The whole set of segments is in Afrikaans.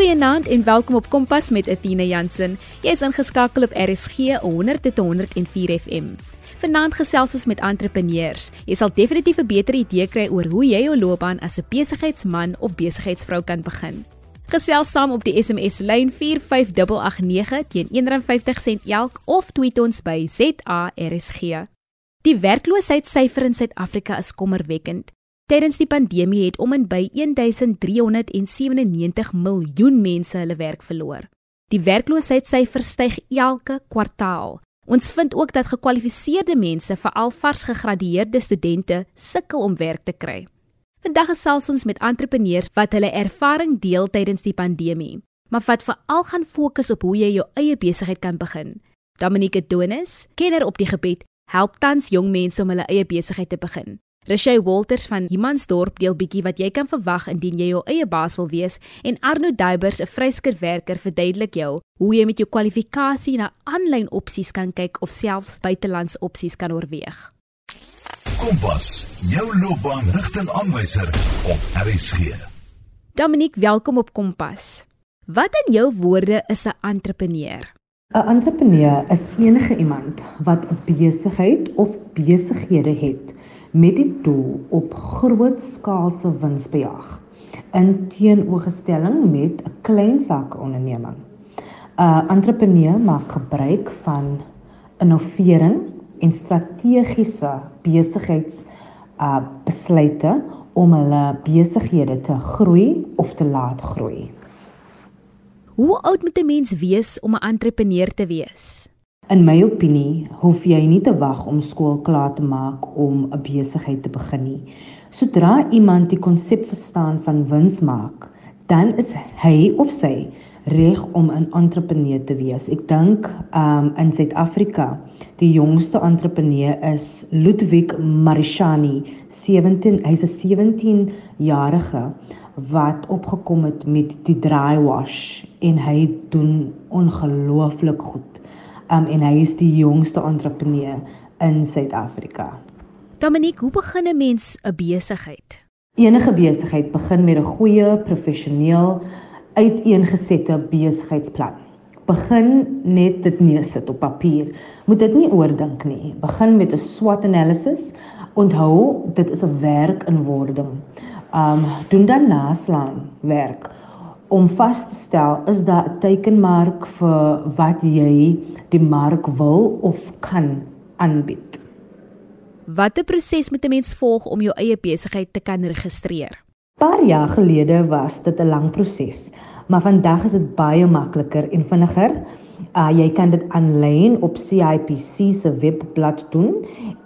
Goeienaand en welkom op Kompas met Athena Jansen. Jy is ingeskakel op RSG 100 tot 104 FM. Vanaand gesels ons met entrepreneurs. Jy sal definitief 'n beter idee kry oor hoe jy jou loopbaan as 'n besigheidsman of besigheidsvrou kan begin. Gesels saam op die SMS lyn 45889 teen R1.50 elk of tweet ons by ZARSG. Die werkloosheidssyfer in Suid-Afrika is kommerwekkend. Tydens die pandemie het om en by 1397 miljoen mense hulle werk verloor. Die werkloosheidssyfer styg elke kwartaal. Ons vind ook dat gekwalifiseerde mense, veral vars gegradueerde studente, sukkel om werk te kry. Vandag gesels ons met entrepreneurs wat hulle ervaring deel tydens die pandemie, maar wat veral gaan fokus op hoe jy jou eie besigheid kan begin. Dominique Donis, kenner op die gebied, help tans jong mense om hulle eie besigheid te begin. Reshay Walters van Humansdorp deel bietjie wat jy kan verwag indien jy jou eie baas wil wees en Arno Duybers, 'n vryskutwerker, verduidelik jou hoe jy met jou kwalifikasie na aanlyn opsies kan kyk of selfs buitelands opsies kan oorweeg. Kompas, jou loopbaan rigtingaanwyser op RSG. Dominiek, welkom op Kompas. Wat in jou woorde is 'n entrepreneur? 'n Entrepreneur is enige iemand wat 'n besigheid of besighede het met die doel op grootskaalse winsbejag in teenoorstelling met 'n klein sakeonderneming. 'n Entrepreneur maak gebruik van innovering en strategiese besigheids uh besluite om hulle besighede te groei of te laat groei. Hoe oud moet 'n mens wees om 'n entrepreneur te wees? In my opinie, hoef jy nie te wag om skool klaar te maak om 'n besigheid te begin nie. Sodra iemand die konsep verstaan van wins maak, dan is hy of sy reg om 'n entrepreneur te wees. Ek dink um in Suid-Afrika, die jongste entrepreneur is Ludwig Marishani, 17, hy's 'n 17-jarige wat opgekom het met die dry wash en hy doen ongelooflik goed um, en hy is die jongste entrepreneur in Suid-Afrika. Dominique, hoe begin 'n mens 'n besigheid? Enige besigheid begin met 'n goeie professioneel uiteengesette besigheidsplan. Begin net dit neersit op papier. Moet dit nie oordink nie. Begin met 'n SWOT analysis. Onthou, dit is 'n werk in wording. Um doen dan naslaan werk om vas te stel is daar 'n teikenmark vir wat jy die mark wil of kan aanbied. Watter proses moet 'n mens volg om jou eie besigheid te kan registreer? Paar jaar gelede was dit 'n lang proses, maar vandag is dit baie makliker en vinniger. Uh jy kan dit aanlyn op CIPC se webblad doen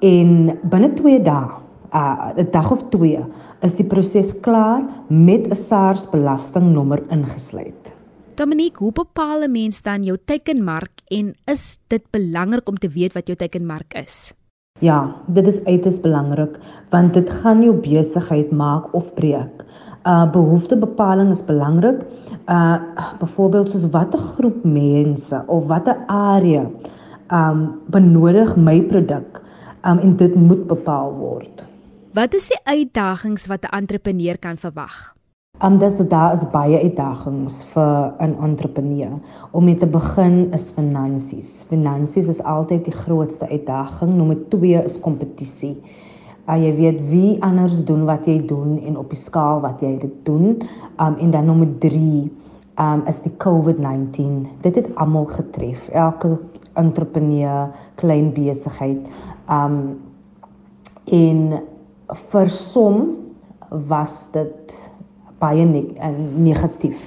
en binne 2 dae, uh 'n dag of 2, is die proses klaar met 'n SARS belastingnommer ingesluit. Dominique, hoe bepaal 'n mens dan jou teikenmark en is dit belangrik om te weet wat jou teikenmark is? Ja, dit is uiters belangrik want dit gaan jou besigheid maak of breek. Uh behoeftebepaling is belangrik. Uh byvoorbeeld soos watter groep mense of watter area um benodig my produk um en dit moet bepaal word. Wat is die uitdagings wat 'n entrepreneur kan verwag? Um dis daar is baie uitdagings vir 'n entrepreneur. Om mee te begin is finansies. Finansies is altyd die grootste uitdaging. Nommer 2 is kompetisie. Uh, jy weet wie anders doen wat jy doen en op die skaal wat jy dit doen. Um en dan nommer 3 um is die COVID-19. Dit het almal getref. Elke entrepreneur, klein besigheid. Um en vir som was dit baie ne negatief.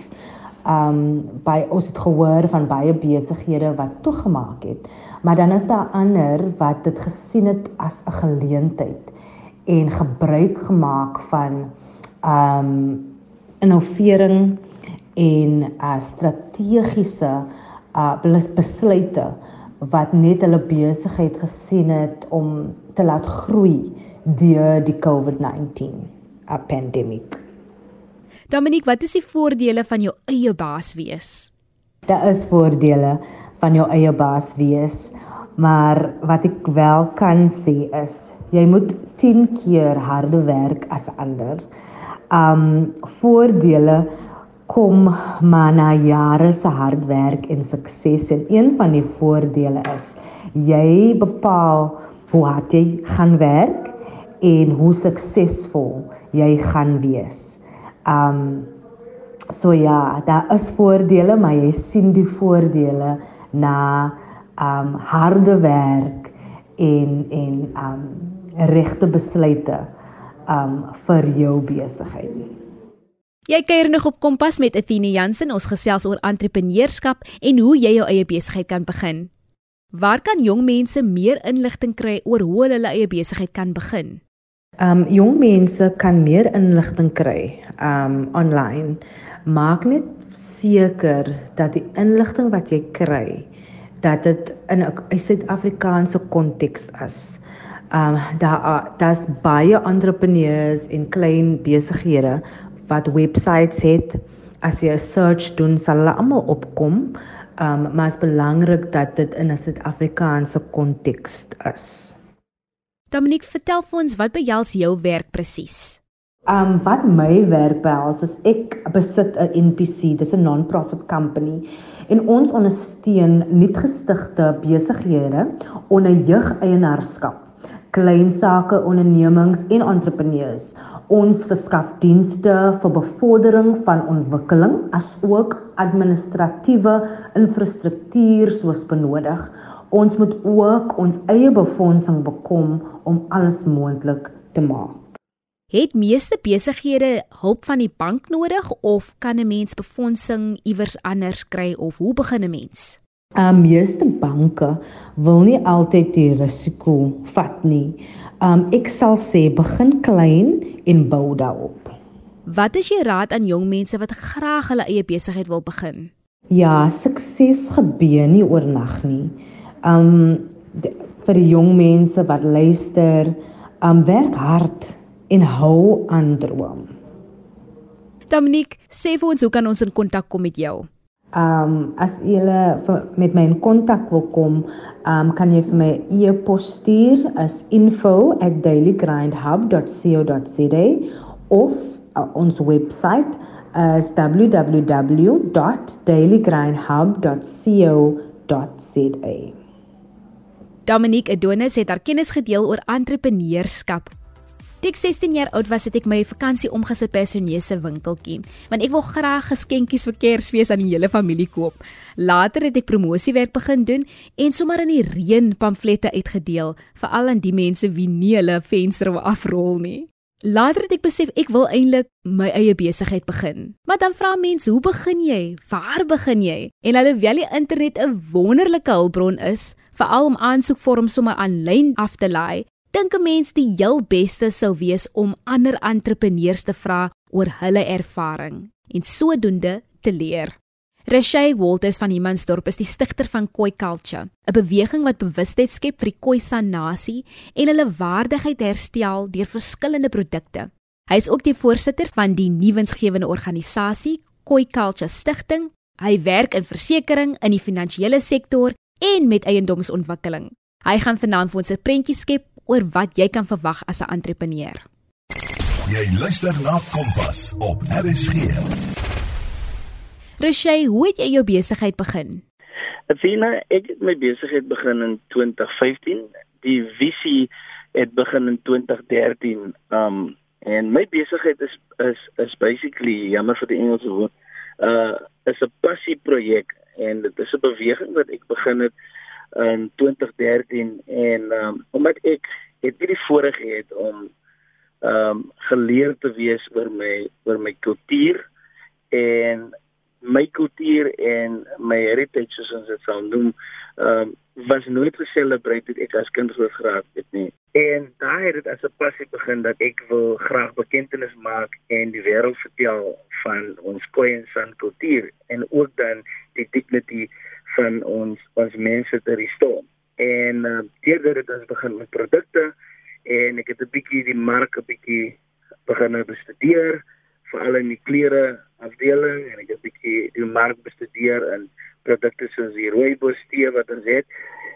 Um by ons het gehoor van baie besighede wat toegemaak het. Maar dan is daar ander wat dit gesien het as 'n geleentheid en gebruik gemaak van um innovering en uh strategiese uh besluite wat net hulle besigheid gesien het om te laat groei deur die COVID-19 pandemie. Dominique, wat is die voordele van jou eie baas wees? Daar is voordele van jou eie baas wees, maar wat ek wel kan sê is jy moet 10 keer harder werk as ander. Um voordele kom maar na jare se hard werk en sukses en een van die voordele is jy bepaal hoe hard jy gaan werk en hoe suksesvol jy gaan wees. Um so ja, daar is voordele, maar jy sien die voordele na um harde werk en en um regte besluite um vir jou besigheid. Jy kuier nog op Kompas met Athena Jansen. Ons gesels oor entrepreneurskap en hoe jy jou eie besigheid kan begin. Waar kan jong mense meer inligting kry oor hoe hulle hulle eie besigheid kan begin? Um jong mense kan meer inligting kry um online. Maak net seker dat die inligting wat jy kry dat dit in 'n Suid-Afrikaanse konteks is. Um daar daar's baie entrepreneurs en klein besighede wat websites het. As jy 'n search doen, sal hulle almal opkom. Um maar is belangrik dat dit in 'n Suid-Afrikaanse konteks is. Dominiek, vertel vir ons wat behels jou werk presies? Um wat my werk behels is ek besit 'n NPC, dis 'n non-profit company en ons ondersteun nuutgestigte besighede onder jeugeienaarskap, klein sake ondernemings en entrepreneurs Ons verskaf dienste vir bevordering van ontwikkeling asook administratiewe infrastruktuur soos benodig. Ons moet ook ons eie befondsing bekom om alles moontlik te maak. Het meeste besighede hulp van die bank nodig of kan 'n mens befondsing iewers anders kry of hoe begin 'n mens? Uh meeste banke wil nie altyd die risiko vat nie. Um ek sal sê begin klein en bou daarop. Wat is jou raad aan jong mense wat graag hulle eie besigheid wil begin? Ja, sukses gebeur nie oornag nie. Um de, vir die jong mense wat luister, um werk hard en hou aan droom. Dominiek, sê vir ons hoe kan ons in kontak kom met jou? Um as jy met my in kontak wil kom, um kan jy vir my e-pos stuur as info@dailygrindhub.co.za of uh, ons webwerf as www.dailygrindhub.co.za. Dominique Adonis het haar kennis gedeel oor entrepreneurskap Toe ek 16 jaar oud was, het ek my vakansie omgesit by 'n Chinese winkeltjie, want ek wou graag geskenkies vir Kersfees aan die hele familie koop. Later het ek promosiewerk begin doen en sommer in die reën pamflette uitgedeel vir al die mense wie nie hulle venster wou afrol nie. Later het ek besef ek wil eintlik my eie besigheid begin. Maar dan vra mense, "Hoe begin jy? Waar begin jy?" En alhoewel die internet 'n wonderlike hulpbron is, veral om aansoekvorms sommer aanlyn af te laai, dink 'n mens die heel beste sou wees om ander entrepreneurs te vra oor hulle ervaring en sodoende te leer. Reshay Walters van Humansdorp is die stigter van Koi Culture, 'n beweging wat bewustheid skep vir die Khoi San nasie en hulle waardigheid herstel deur verskillende produkte. Hy is ook die voorsitter van die nuwensgewende organisasie Koi Culture Stichting. Hy werk in versekerings, in die finansiële sektor en met eiendomsontwikkeling. Hy gaan vanaand vir ons 'n prentjie skep oor wat jy kan verwag as 'n entrepreneur. Jy luister na Kompas op RSG. Reshay, hoe het jy jou besigheid begin? Athena, ek het my besigheid begin in 2015. Die visie het begin in 2013. Um en my besigheid is is is basically jammer vir die Engelse woord. Uh is 'n passie projek en dit is 'n beweging wat ek begin het in 2013 en um, omdat ek het nie die voorreg gehad om um, geleer te wees oor my oor my kultuur en my kultuur en my heritage soos ons dit sou noem ehm um, was nooit geselebreit het ek as kind groot geraak het nie en daai het dit as 'n passie begin dat ek wil graag bekendtenis maak en die wêreld vertel van ons Khoi en San kultuur en ook dan die dignity van ons ons mense te restore. En uh, teerder het ons begin met produkte en ek het 'n bietjie die mark 'n bietjie begin bestudeer veral in die klere afdeling en ek het 'n bietjie die mark bestudeer in produkte soos die rooibos tee wat ons het.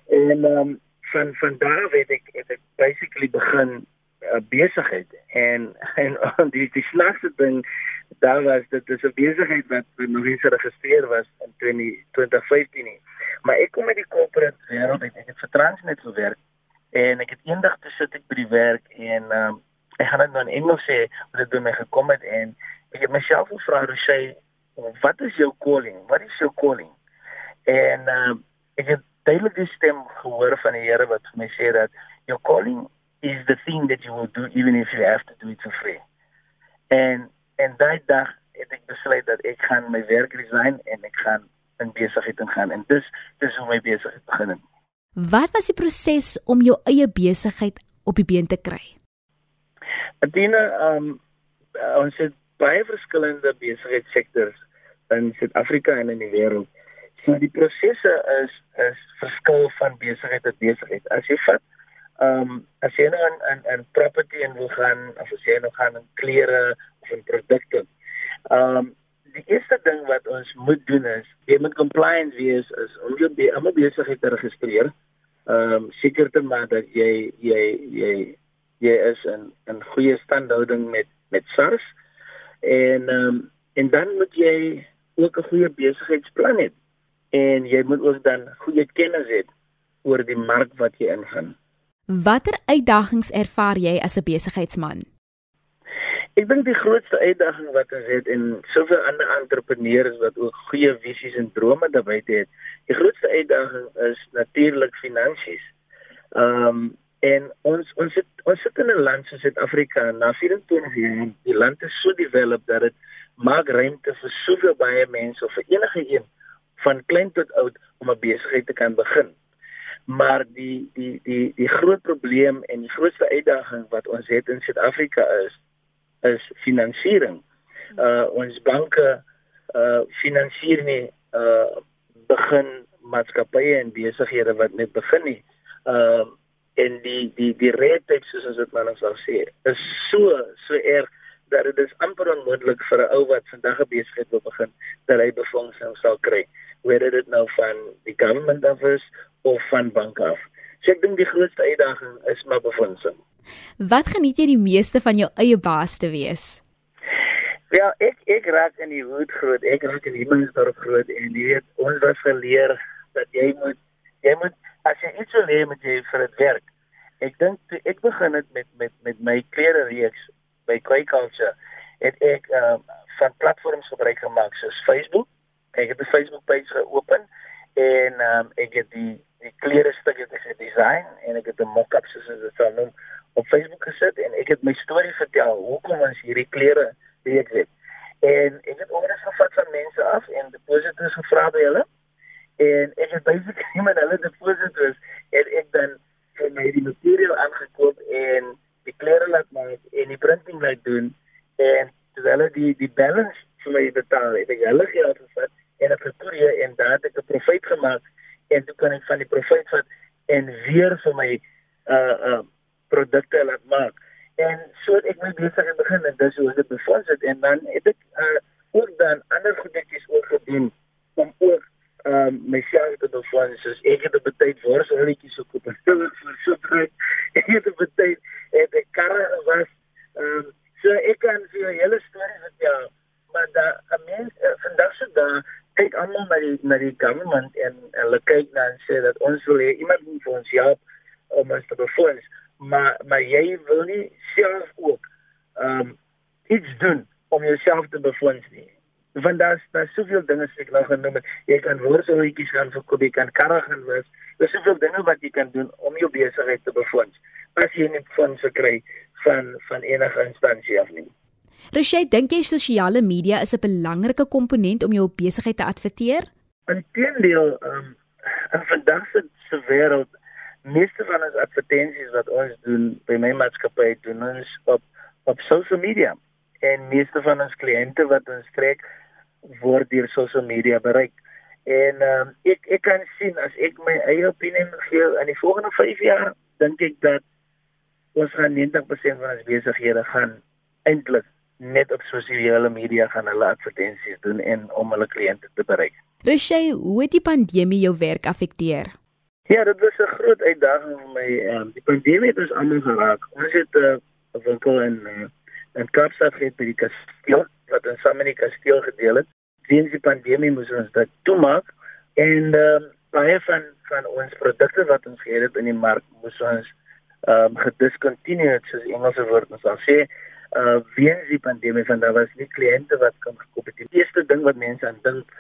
En um, van van daar af het ek het ek basically begin uh, besigheid en en die die snaakste ding daar was dit is 'n besigheid wat nog nie geregistreer was in 2015 nie. Maar ek kom met die corporate wêreld ek het vir Transnet gewerk en ek het eendag te sit ek by die werk en um, ek gaan dit nou in Engels sê hoe dit by my gekom het en ek het myself gevra hoe sê wat is jou calling? Wat is jou calling? En um, ek het duidelik die stem gehoor van die Here wat vir my sê dat your calling is the thing that you will do even if you have to do it for free. En en daai dag het ek besluit dat ek gaan my werk resign en ek gaan in besigheid ingaan en dis dis hoe my besigheid begin het. Wat was die proses om jou eie besigheid op die been te kry? Adina, um ons het baie verskillende besigheidssektors in Suid-Afrika en in die wêreld. So die prosesse is is verskil van besigheid tot besigheid. As jy vat ehm um, as jy nou in in in property en wil gaan of as jy nou gaan in klere of in produkte. Ehm um, die eerste ding wat ons moet doen is jy moet compliant wees is om jou be besigheid te registreer. Ehm um, seker te maak dat jy jy jy jy is in in goeie standhouding met met SARS. En ehm um, en dan moet jy ook 'n goeie besigheidsplan hê en jy moet ook dan goeie kennis hê oor die mark wat jy ingaan. Watter uitdagings ervaar jy as 'n besigheidsman? Ek dink die grootste uitdaging wat ons het en soveel ander entrepreneurs wat ook goeie visies en drome daarbey het, die grootste uitdaging is natuurlik finansies. Ehm um, en ons ons het, ons sit in 'n land soos Suid-Afrika na 24 jaar. Die land is so developed dat dit maak ruimte vir soveel baie mense of vir enige een van klein tot oud om 'n besigheid te kan begin. Maar die die die die groot probleem en die grootste uitdaging wat ons het in Suid-Afrika is is finansiering. Uh ons banke uh finansier nie uh begin maatskappye en besighede wat net begin nie. Uh en die die die red-tape soos ons dit nou sou sê is so so erg dat dit is amper onmoontlik vir 'n ou wat vandag 'n besigheid wil begin dat hy befondsing sal kry whether dit nou van die government af is of van banke af. So ek dink die grootste uitdaging is maar befondsing. Wat geniet jy die meeste van jou eie baas te wees? Ja, ek ek raak in die hoed groot. Ek raak in die Himmelsdorp groot en jy weet ons was geleer dat jy moet jy moet as jy iets wil hê met jy vir dit werk. Ek dink ek begin dit met met met my klere reeks by Quay Culture het ek uh, van platforms gebruik gemaak soos Facebook. Ek het 'n Facebook page geopen en um, ek het die die klere stuk het ek gedesign en ek het 'n mock-up soos dit sou noem op Facebook gesit en ek het my storie vertel hoekom ons hierdie klere weet het. En ek het orders gevat van mense af en deposito's gevra by hulle. En ek het basically met hulle deposito's het ek dan vir my die materiaal aangekoop en die klere laat maak en die printing laat doen. En terwyl die die balance vir my betaal het ek hulle geld gevat en ek Pretoria en daar het ek 'n profit gemaak en toe kan ek van die profit vat en weer vir my uh uh produkte laat maak. En so het ek my besigheid begin en dis hoe dit befonds het. En dan het ek uh ook dan ander goedetjies ook gedoen om ook um myself te befonds soos ek het 'n tyd worsrolletjies gekoop en vir so druk. Ek het 'n tyd het ek karre was um so ek kan vir 'n hele storie vertel maar da 'n mens uh, vandag se da kyk almal na die na die government en hulle kyk na en sê dat ons wil hê iemand moet vir ons help om ons te befonds maar maar jy wil nie self ook um iets doen om jouself te befonds nie want daar's daar's soveel dinge wat ek nou genoem het. Jy kan woordsooetjies gaan verkoop, jy kan karre gaan wys. Daar's soveel dinge wat jy kan doen om jou besigheid te befonds. As jy nie fondse kry van van enige instansie af nie. Roshey, dink jy sosiale media is 'n belangrike komponent om jou besigheid te adverteer? Inteendeel, ehm um, in vandag se se wêreld meeste van ons advertensies wat ons doen by my maatskappy doen ons op op social media en meeste van ons kliënte wat ons trek word deur sosiale media bereik. En ehm um, ek ek kan sien as ek my eie opinie gee in die volgende 5 jaar, dink ek dat ons gaan 90% van ons besighede gaan eintlik net op sosiale media gaan hulle advertensies doen en om hulle kliënte te bereik. Rishay, hoe het die pandemie jou werk afekteer? Ja, dit was 'n groot uitdaging vir my. Ehm um, die pandemie het ons almal geraak. Ons het 'n uh, winkel in uh, in Kaapstad gehad by die kasteel wat in die kasteel gedeel het. Weens die pandemie moes ons dit toemaak en ehm um, baie van van ons produkte wat ons gehad het in die mark moes ons ehm um, gediscontinue het soos Engelse woord ons sal sê uh weens die pandemie van daar was nie kliënte wat kan gekoop het. Die eerste ding wat mense aan dink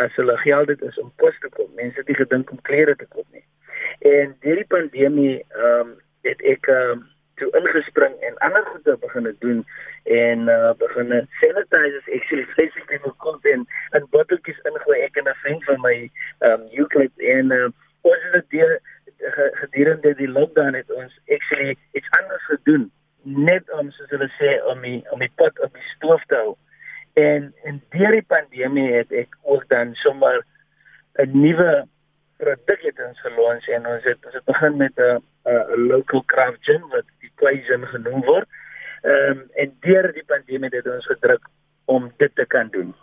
as hulle geld het is om kos te koop. Mense het nie gedink om klere te koop nie. En deur die pandemie ehm um, het ek ehm um, toe ingespring en ander goede begin doen en uh, begin sanitize actually basically vir kos en en botteltjies ingooi. Ek en 'n vriend van my um Euclid en uh, ons het dit gedurende die lockdown het ons actually iets anders gedoen. Net om soos hulle sê om die om die pot op die stoof te hou. En en deur die pandemie het ek ook dan sommer 'n nuwe produk het ons gelons en ons het ons het begin met 'n 'n local craft gin wat die Quaison genoem word. Ehm um, en deur die pandemie het ons gedruk om dit te kan doen.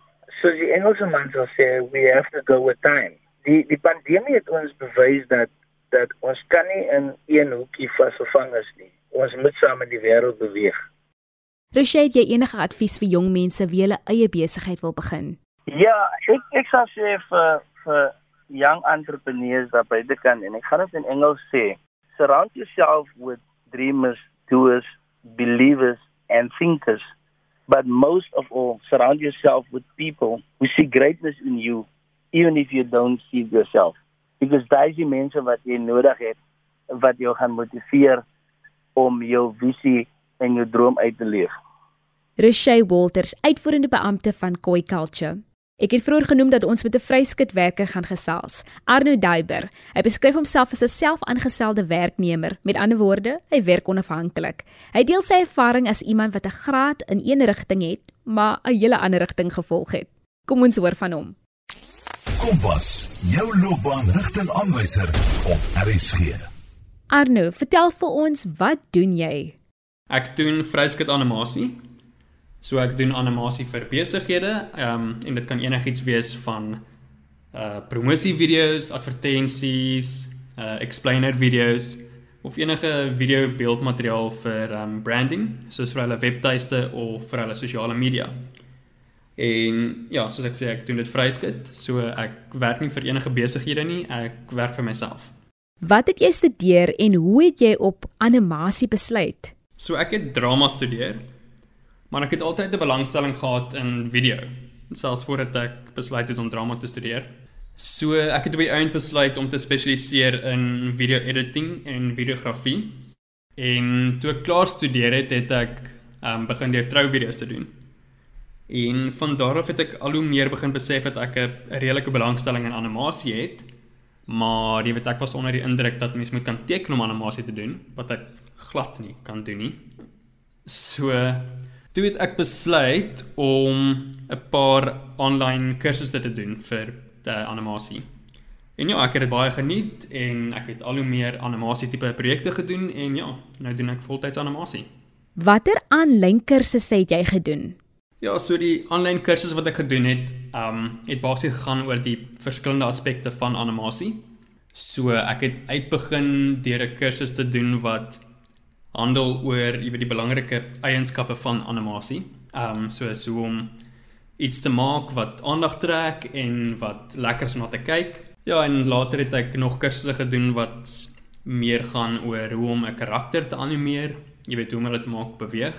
So die Engelse man sal sê we have to go with time. Die die pandemie het ons bewys dat dat ons kan nie in een hoekie vasgevang is nie. Ons moet saam in die wêreld beweeg. Rashid, jy enige advies vir jong mense wie hulle eie besigheid wil begin? Ja, ek ek sal sê vir vir young entrepreneurs daar buite kan en ek gaan dit in Engels sê. Surround yourself with dreamers, doers, believers and thinkers. But most of all, surround yourself with people who see greatness in you even if you don't see it yourself. Because daai is die mense wat jy nodig het wat jou gaan motiveer om jou visie en jou droom uit te leef. Rishay Walters, uitvoerende beampte van Koi Culture. Ek het vroeër genoem dat ons met 'n vryskutwerker gaan gesels, Arno Duiber. Hy beskryf homself as 'n selfaangestelde werknemer. Met ander woorde, hy werk onafhanklik. Hy deel sy ervaring as iemand wat 'n graad in een rigting het, maar 'n hele ander rigting gevolg het. Kom ons hoor van hom. Kompas, jou loopbaanrigtingaanwyser op RSG. Arno, vertel vir ons, wat doen jy? Ek doen vryskut animasie So ek doen animasie vir besighede, ehm um, en dit kan enigiets wees van uh promosie video's, advertensies, uh explainer video's of enige video beeldmateriaal vir um, branding, soos vir hulle webtuiste of vir hulle sosiale media. En ja, soos ek sê, ek doen dit vryskut, so ek werk nie vir enige besighede nie, ek werk vir myself. Wat het jy studeer en hoe het jy op animasie besluit? So ek het drama studeer Maar ek het altyd 'n belangstelling gehad in video, selfs voordat ek besluit het om drama te studeer. So ek het op die einde besluit om te spesialiseer in video editing en videografie. En toe ek klaar studeer het, het ek um, begin deur trouvideo's te doen. En van daar af het ek al hoe meer begin besef dat ek 'n redelike belangstelling in animasie het. Maar jy weet ek was onder die indruk dat mens moet kan teken om animasie te doen, wat ek glad nie kan doen nie. So Toe het ek besluit om 'n paar aanlyn kursusse te doen vir animasie. En ja, ek het dit baie geniet en ek het al hoe meer animasie tipe projekte gedoen en ja, nou doen ek voltyds animasie. Watter aanlyn kursusse het jy gedoen? Ja, so die aanlyn kursusse wat ek gedoen het, um het basies gegaan oor die verskillende aspekte van animasie. So ek het uitbegin deur 'n kursus te doen wat handel oor jy weet die belangrike eienskappe van animasie. Ehm um, soos hoe om iets te maak wat aandag trek en wat lekker is om na te kyk. Ja, en later het ek nog kursusse gedoen wat meer gaan oor hoe om 'n karakter te animeer, jy weet hoe om hulle te maak beweeg.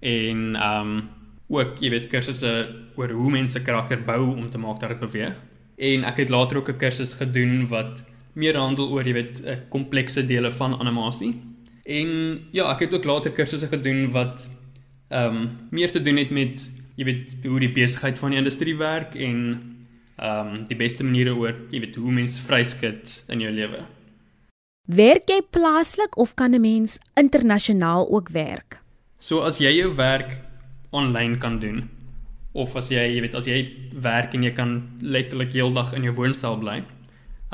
En ehm um, ook jy weet kursusse oor hoe mense karakter bou om te maak dat dit beweeg. En ek het later ook 'n kursus gedoen wat meer handel oor jy weet komplekse dele van animasie. En ja, ek het ook later kursusse gedoen wat ehm um, meer te doen het met jy weet hoe die besigheid van die industrie werk en ehm um, die beste maniere oor jy weet hoe mens vryskut in jou lewe. Werk jy plaaslik of kan 'n mens internasionaal ook werk? So as jy jou werk aanlyn kan doen of as jy jy weet as jy werk en jy kan letterlik heeldag in jou woonstel bly.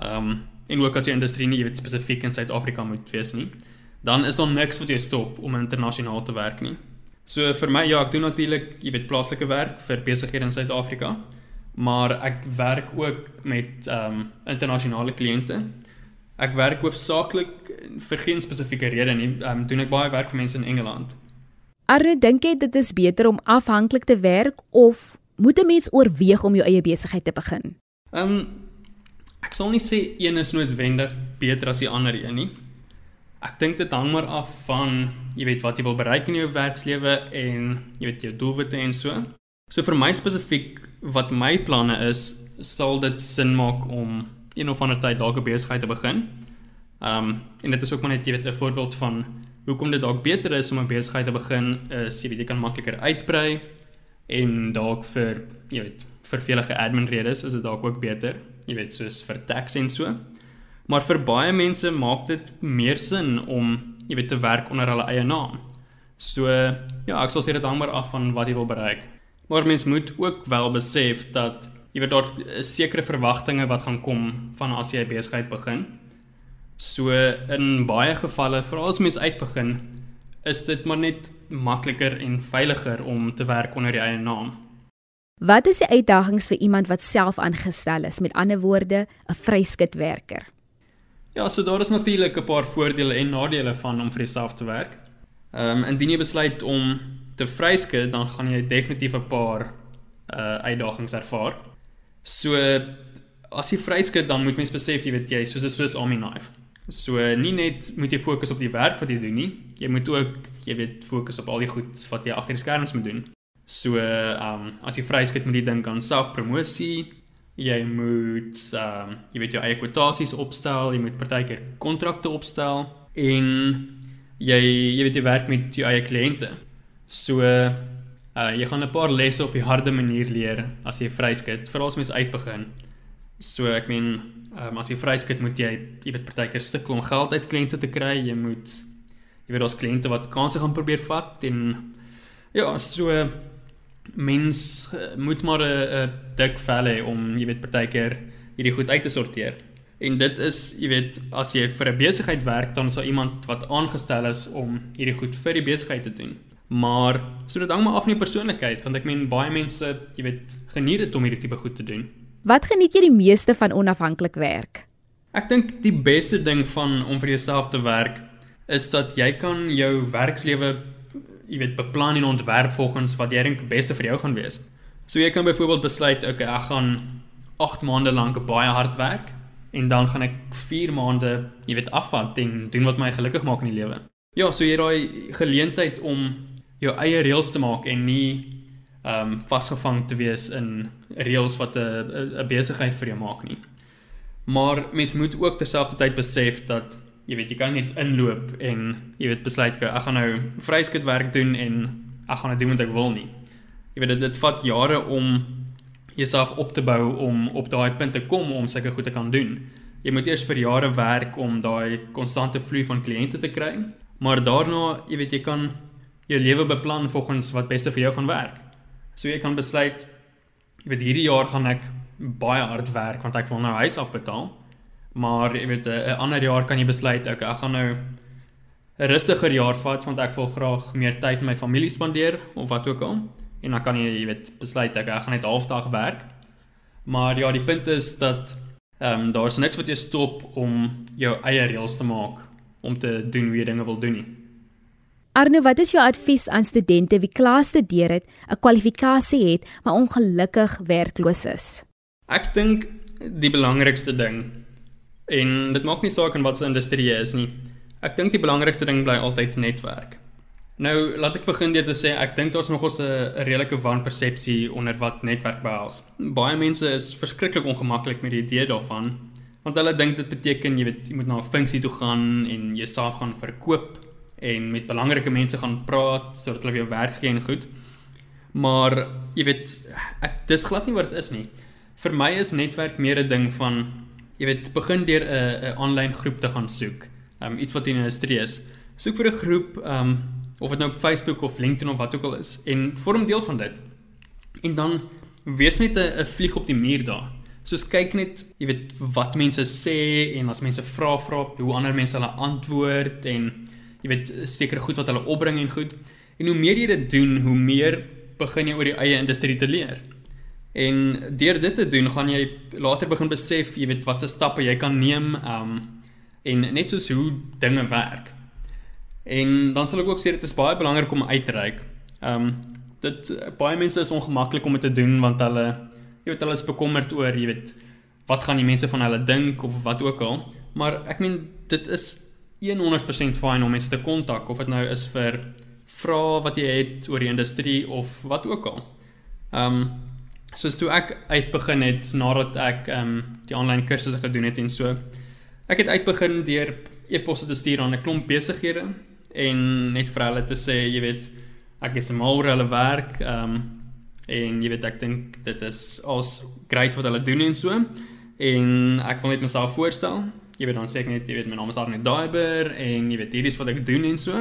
Ehm um, en ook as jy industrie nie jy weet spesifiek in Suid-Afrika moet wees nie dan is daar niks wat jou stop om internasionaal te werk nie. So vir my ja, ek doen natuurlik, jy weet, plaaslike werk vir besighede in Suid-Afrika, maar ek werk ook met ehm um, internasionale kliënte. Ek werk hoofsaaklik vir geen spesifieke rede nie. Ehm um, doen ek baie werk vir mense in Engeland. Arne, dink jy dit is beter om afhanklik te werk of moet 'n mens oorweeg om jou eie besigheid te begin? Ehm um, ek sal nie sê een is noodwendig beter as die ander een nie. Ek dink dit hang maar af van jy weet wat jy wil bereik in jou werkslewe en jy weet jou doelwitte en so. So vir my spesifiek wat my planne is, sal dit sin maak om een of ander tyd dalk 'n besigheid te begin. Ehm um, en dit is ook maar net jy weet 'n voorbeeld van hoekom dit dalk beter is om 'n besigheid te begin is jy weet jy kan makliker uitbrei en dalk vir jy weet vir velige admin redes is dit dalk ook beter jy weet soos vir tax en so maar vir baie mense maak dit meer sin om jy weet te werk onder hulle eie naam so ja ek sal sê dit hang maar af van wat jy wil bereik maar mens moet ook wel besef dat jy weet daar is sekere verwagtinge wat gaan kom van as jy 'n besigheid begin So in baie gevalle, veral as mens uitbegin, is dit maar net makliker en veiliger om te werk onder die eie naam. Wat is die uitdagings vir iemand wat self aangestel is, met ander woorde, 'n vryskut werker? Ja, so daar is natuurlik 'n paar voordele en nadele van om vir jouself te werk. Ehm um, indien jy besluit om te vryskut, dan gaan jy definitief 'n paar uh uitdagings ervaar. So as jy vryskut, dan moet mens besef jy weet jy soos 'n Swiss Army knife. So nie net moet jy fokus op die werk wat jy doen nie, jy moet ook, jy weet, fokus op al die goed wat jy agter die skerms moet doen. So, ehm um, as jy vryskut moet jy dink aan selfpromosie. Jy moet ehm um, jy weet jou eie kwotasies opstel, jy moet partykeer kontrakte opstel en jy jy weet jy werk met jou eie kliënte. So uh jy gaan 'n paar lesse op die harde manier leer as jy vryskut, veral as mens uitbegin. So ek meen Um, as jy vryskut moet jy jy weet partykeer sukkel om geld uit kliënte te kry. Jy moet jy weet daar's kliënte wat kansse gaan probeer vat en ja, so mens uh, moet maar 'n dik vel hê om jy weet partykeer hierdie goed uit te sorteer. En dit is jy weet as jy vir 'n besigheid werk dan is daar iemand wat aangestel is om hierdie goed vir die besigheid te doen. Maar so dit hang maar af van die persoonlikheid want ek meen baie mense jy weet geniet dit om hierdie tipe goed te doen. Wat geniet jy die meeste van onafhanklik werk? Ek dink die beste ding van om vir jouself te werk is dat jy kan jou werkslewe jy weet beplan en ontwerp volgens wat jy dink beste vir jou gaan wees. So jy kan byvoorbeeld besluit, okay, ek gaan 8 maande lank baie hard werk en dan gaan ek 4 maande, jy weet, afvat en doen wat my gelukkig maak in die lewe. Ja, so jy raai geleentheid om jou eie reëls te maak en nie ehm um, vasgevang te wees in reëls wat 'n 'n besigheid vir jou maak nie. Maar mens moet ook terselfdertyd besef dat jy weet jy kan net inloop en jy weet besluit ek gaan nou vryskut werk doen en ek gaan dit doen wat ek wil nie. Jy weet dit, dit vat jare om jouself op te bou om op daai punt te kom om sulke goed te kan doen. Jy moet eers vir jare werk om daai konstante vloei van kliënte te kry, maar daarna, jy weet jy kan jou lewe beplan volgens wat beste vir jou gaan werk. So jy kan besluit jy weet hierdie jaar gaan ek baie hard werk want ek wil nou huis afbetaal. Maar jy weet 'n ander jaar kan jy besluit ek ek gaan nou 'n rustiger jaar vat want ek wil graag meer tyd met my familie spandeer of wat ook al. En dan kan jy jy weet besluit ek ek gaan net halfdag werk. Maar ja, die punt is dat ehm um, daar's niks wat jou stop om jou eie reëls te maak om te doen hoe jy dinge wil doen nie. Arno, wat is jou advies aan studente wie klaar studeer het, 'n kwalifikasie het, maar ongelukkig werkloos is? Ek dink die belangrikste ding en dit maak nie saak in watter industrie jy is nie. Ek dink die belangrikste ding bly altyd netwerk. Nou, laat ek begin deur te sê ek dink daar's nog 'n redelike wanpersepsie onder wat netwerk behels. Baie mense is verskriklik ongemaklik met die idee daarvan, want hulle dink dit beteken jy weet jy moet na 'n funksie toe gaan en jouself gaan verkoop en met belangrike mense gaan praat sodat hulle vir jou werk gee en goed. Maar jy weet, ek dis glad nie wat dit is nie. Vir my is netwerk meer 'n ding van jy weet, begin deur 'n 'n aanlyn groep te gaan soek. Um iets wat in 'n industrie is. Soek vir 'n groep um of dit nou op Facebook of LinkedIn of wat ook al is en vorm deel van dit. En dan wees net 'n 'n vlieg op die muur daar. Soos kyk net, jy weet, wat mense sê en as mense vra vra, hoe ander mense hulle antwoord en jy weet seker goed wat hulle opbring en goed. En hoe meer jy dit doen, hoe meer begin jy oor die eie industrie te leer. En deur dit te doen, gaan jy later begin besef, jy weet watse stappe jy kan neem um en net soos hoe dinge werk. En dan sal ek ook sê dit is baie belangrik om uit te reik. Ehm um, dit baie mense is ongemaklik om dit te doen want hulle jy weet hulle is bekommerd oor, jy weet, wat gaan die mense van hulle dink of wat ook al. Maar ek meen dit is 100% fyn om mense te kontak of dit nou is vir vrae wat jy het oor die industrie of wat ook al. Ehm um, soos toe ek uitbegin het nadat ek ehm um, die aanlyn kursusse gedoen het en so. Ek het uitbegin deur e-posse te stuur aan 'n klomp besighede en net vir hulle te sê, jy weet, ek is mal oor hulle werk, ehm um, en jy weet ek dink dit is als great wat hulle doen en so. En ek wil net myself voorstel. Jy weet dan sê ek net, jy weet my naam is Arne Daiber en jy weet hierdie is wat ek doen en so.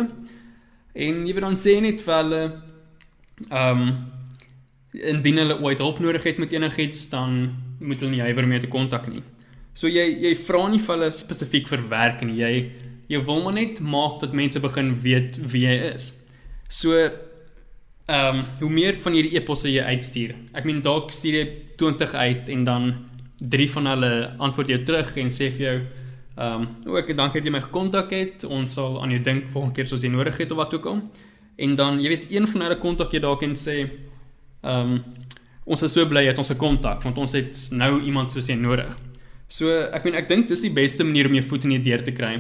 En jy weet dan sê net vir hulle ehm um, indien hulle ooit hulp nodig het met enigiets, dan moet hulle nie huiwer om jou te kontak nie. So jy jy vra nie vir hulle spesifiek vir werk nie. Jy jy wil maar net maak dat mense begin weet wie jy is. So ehm um, hoe meer van hierdie eposse jy uitstuur. Ek meen dalk stuur jy 20 uit en dan 3 van hulle antwoord jou terug en sê vir jou ehm um, ook dankie dat jy my gekontak het. Ons sal aan jou dink volgende keer as jy nodig het of wat ook al. En dan jy weet een van hulle kontak jy dalk en sê Ehm um, ons is so bly jy het ons se kontak want ons het nou iemand soos jy nodig. So ek meen ek dink dis die beste manier om jou voet in die deur te kry.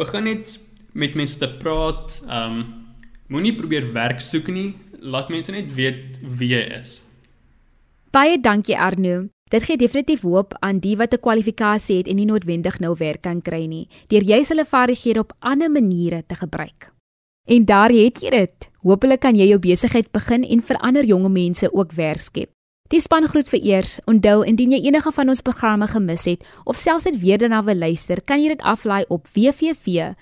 Begin net met mense te praat. Ehm um, moenie probeer werk soek nie. Laat mense net weet wie jy is. Baie dankie Arno. Dit gee definitief hoop aan die wat 'n kwalifikasie het en nie noodwendig nou werk kan kry nie, deur jy hulle vaardighede op ander maniere te gebruik. En daar het jy dit. Hoopelik kan jy jou besigheid begin en vir ander jonge mense ook werk skep. Die span groet vir eers. Onthou indien jy enige van ons programme gemis het of selfs net weer daarna wil luister, kan jy dit aflaai op www.rsg.co.za.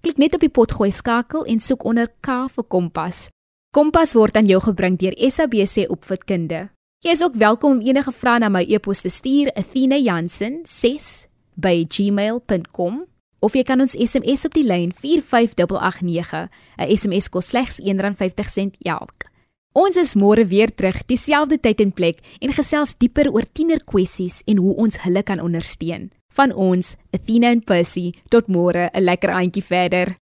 Klik net op die potgooi skakel en soek onder K vir Kompas. Kompas word aan jou gebring deur SABC Opvoedkunde. Jy is ook welkom om enige vrae na my e-pos te stuur, athena.jansen6@gmail.com of jy kan ons SMS op die lyn 45889. 'n SMS kos slegs R1.50 elk. Ons is môre weer terug, dieselfde tyd en plek en gesels dieper oor tienerkwessies en hoe ons hulle kan ondersteun. Van ons, Athena en Percy, tot môre, 'n lekker aandjie verder.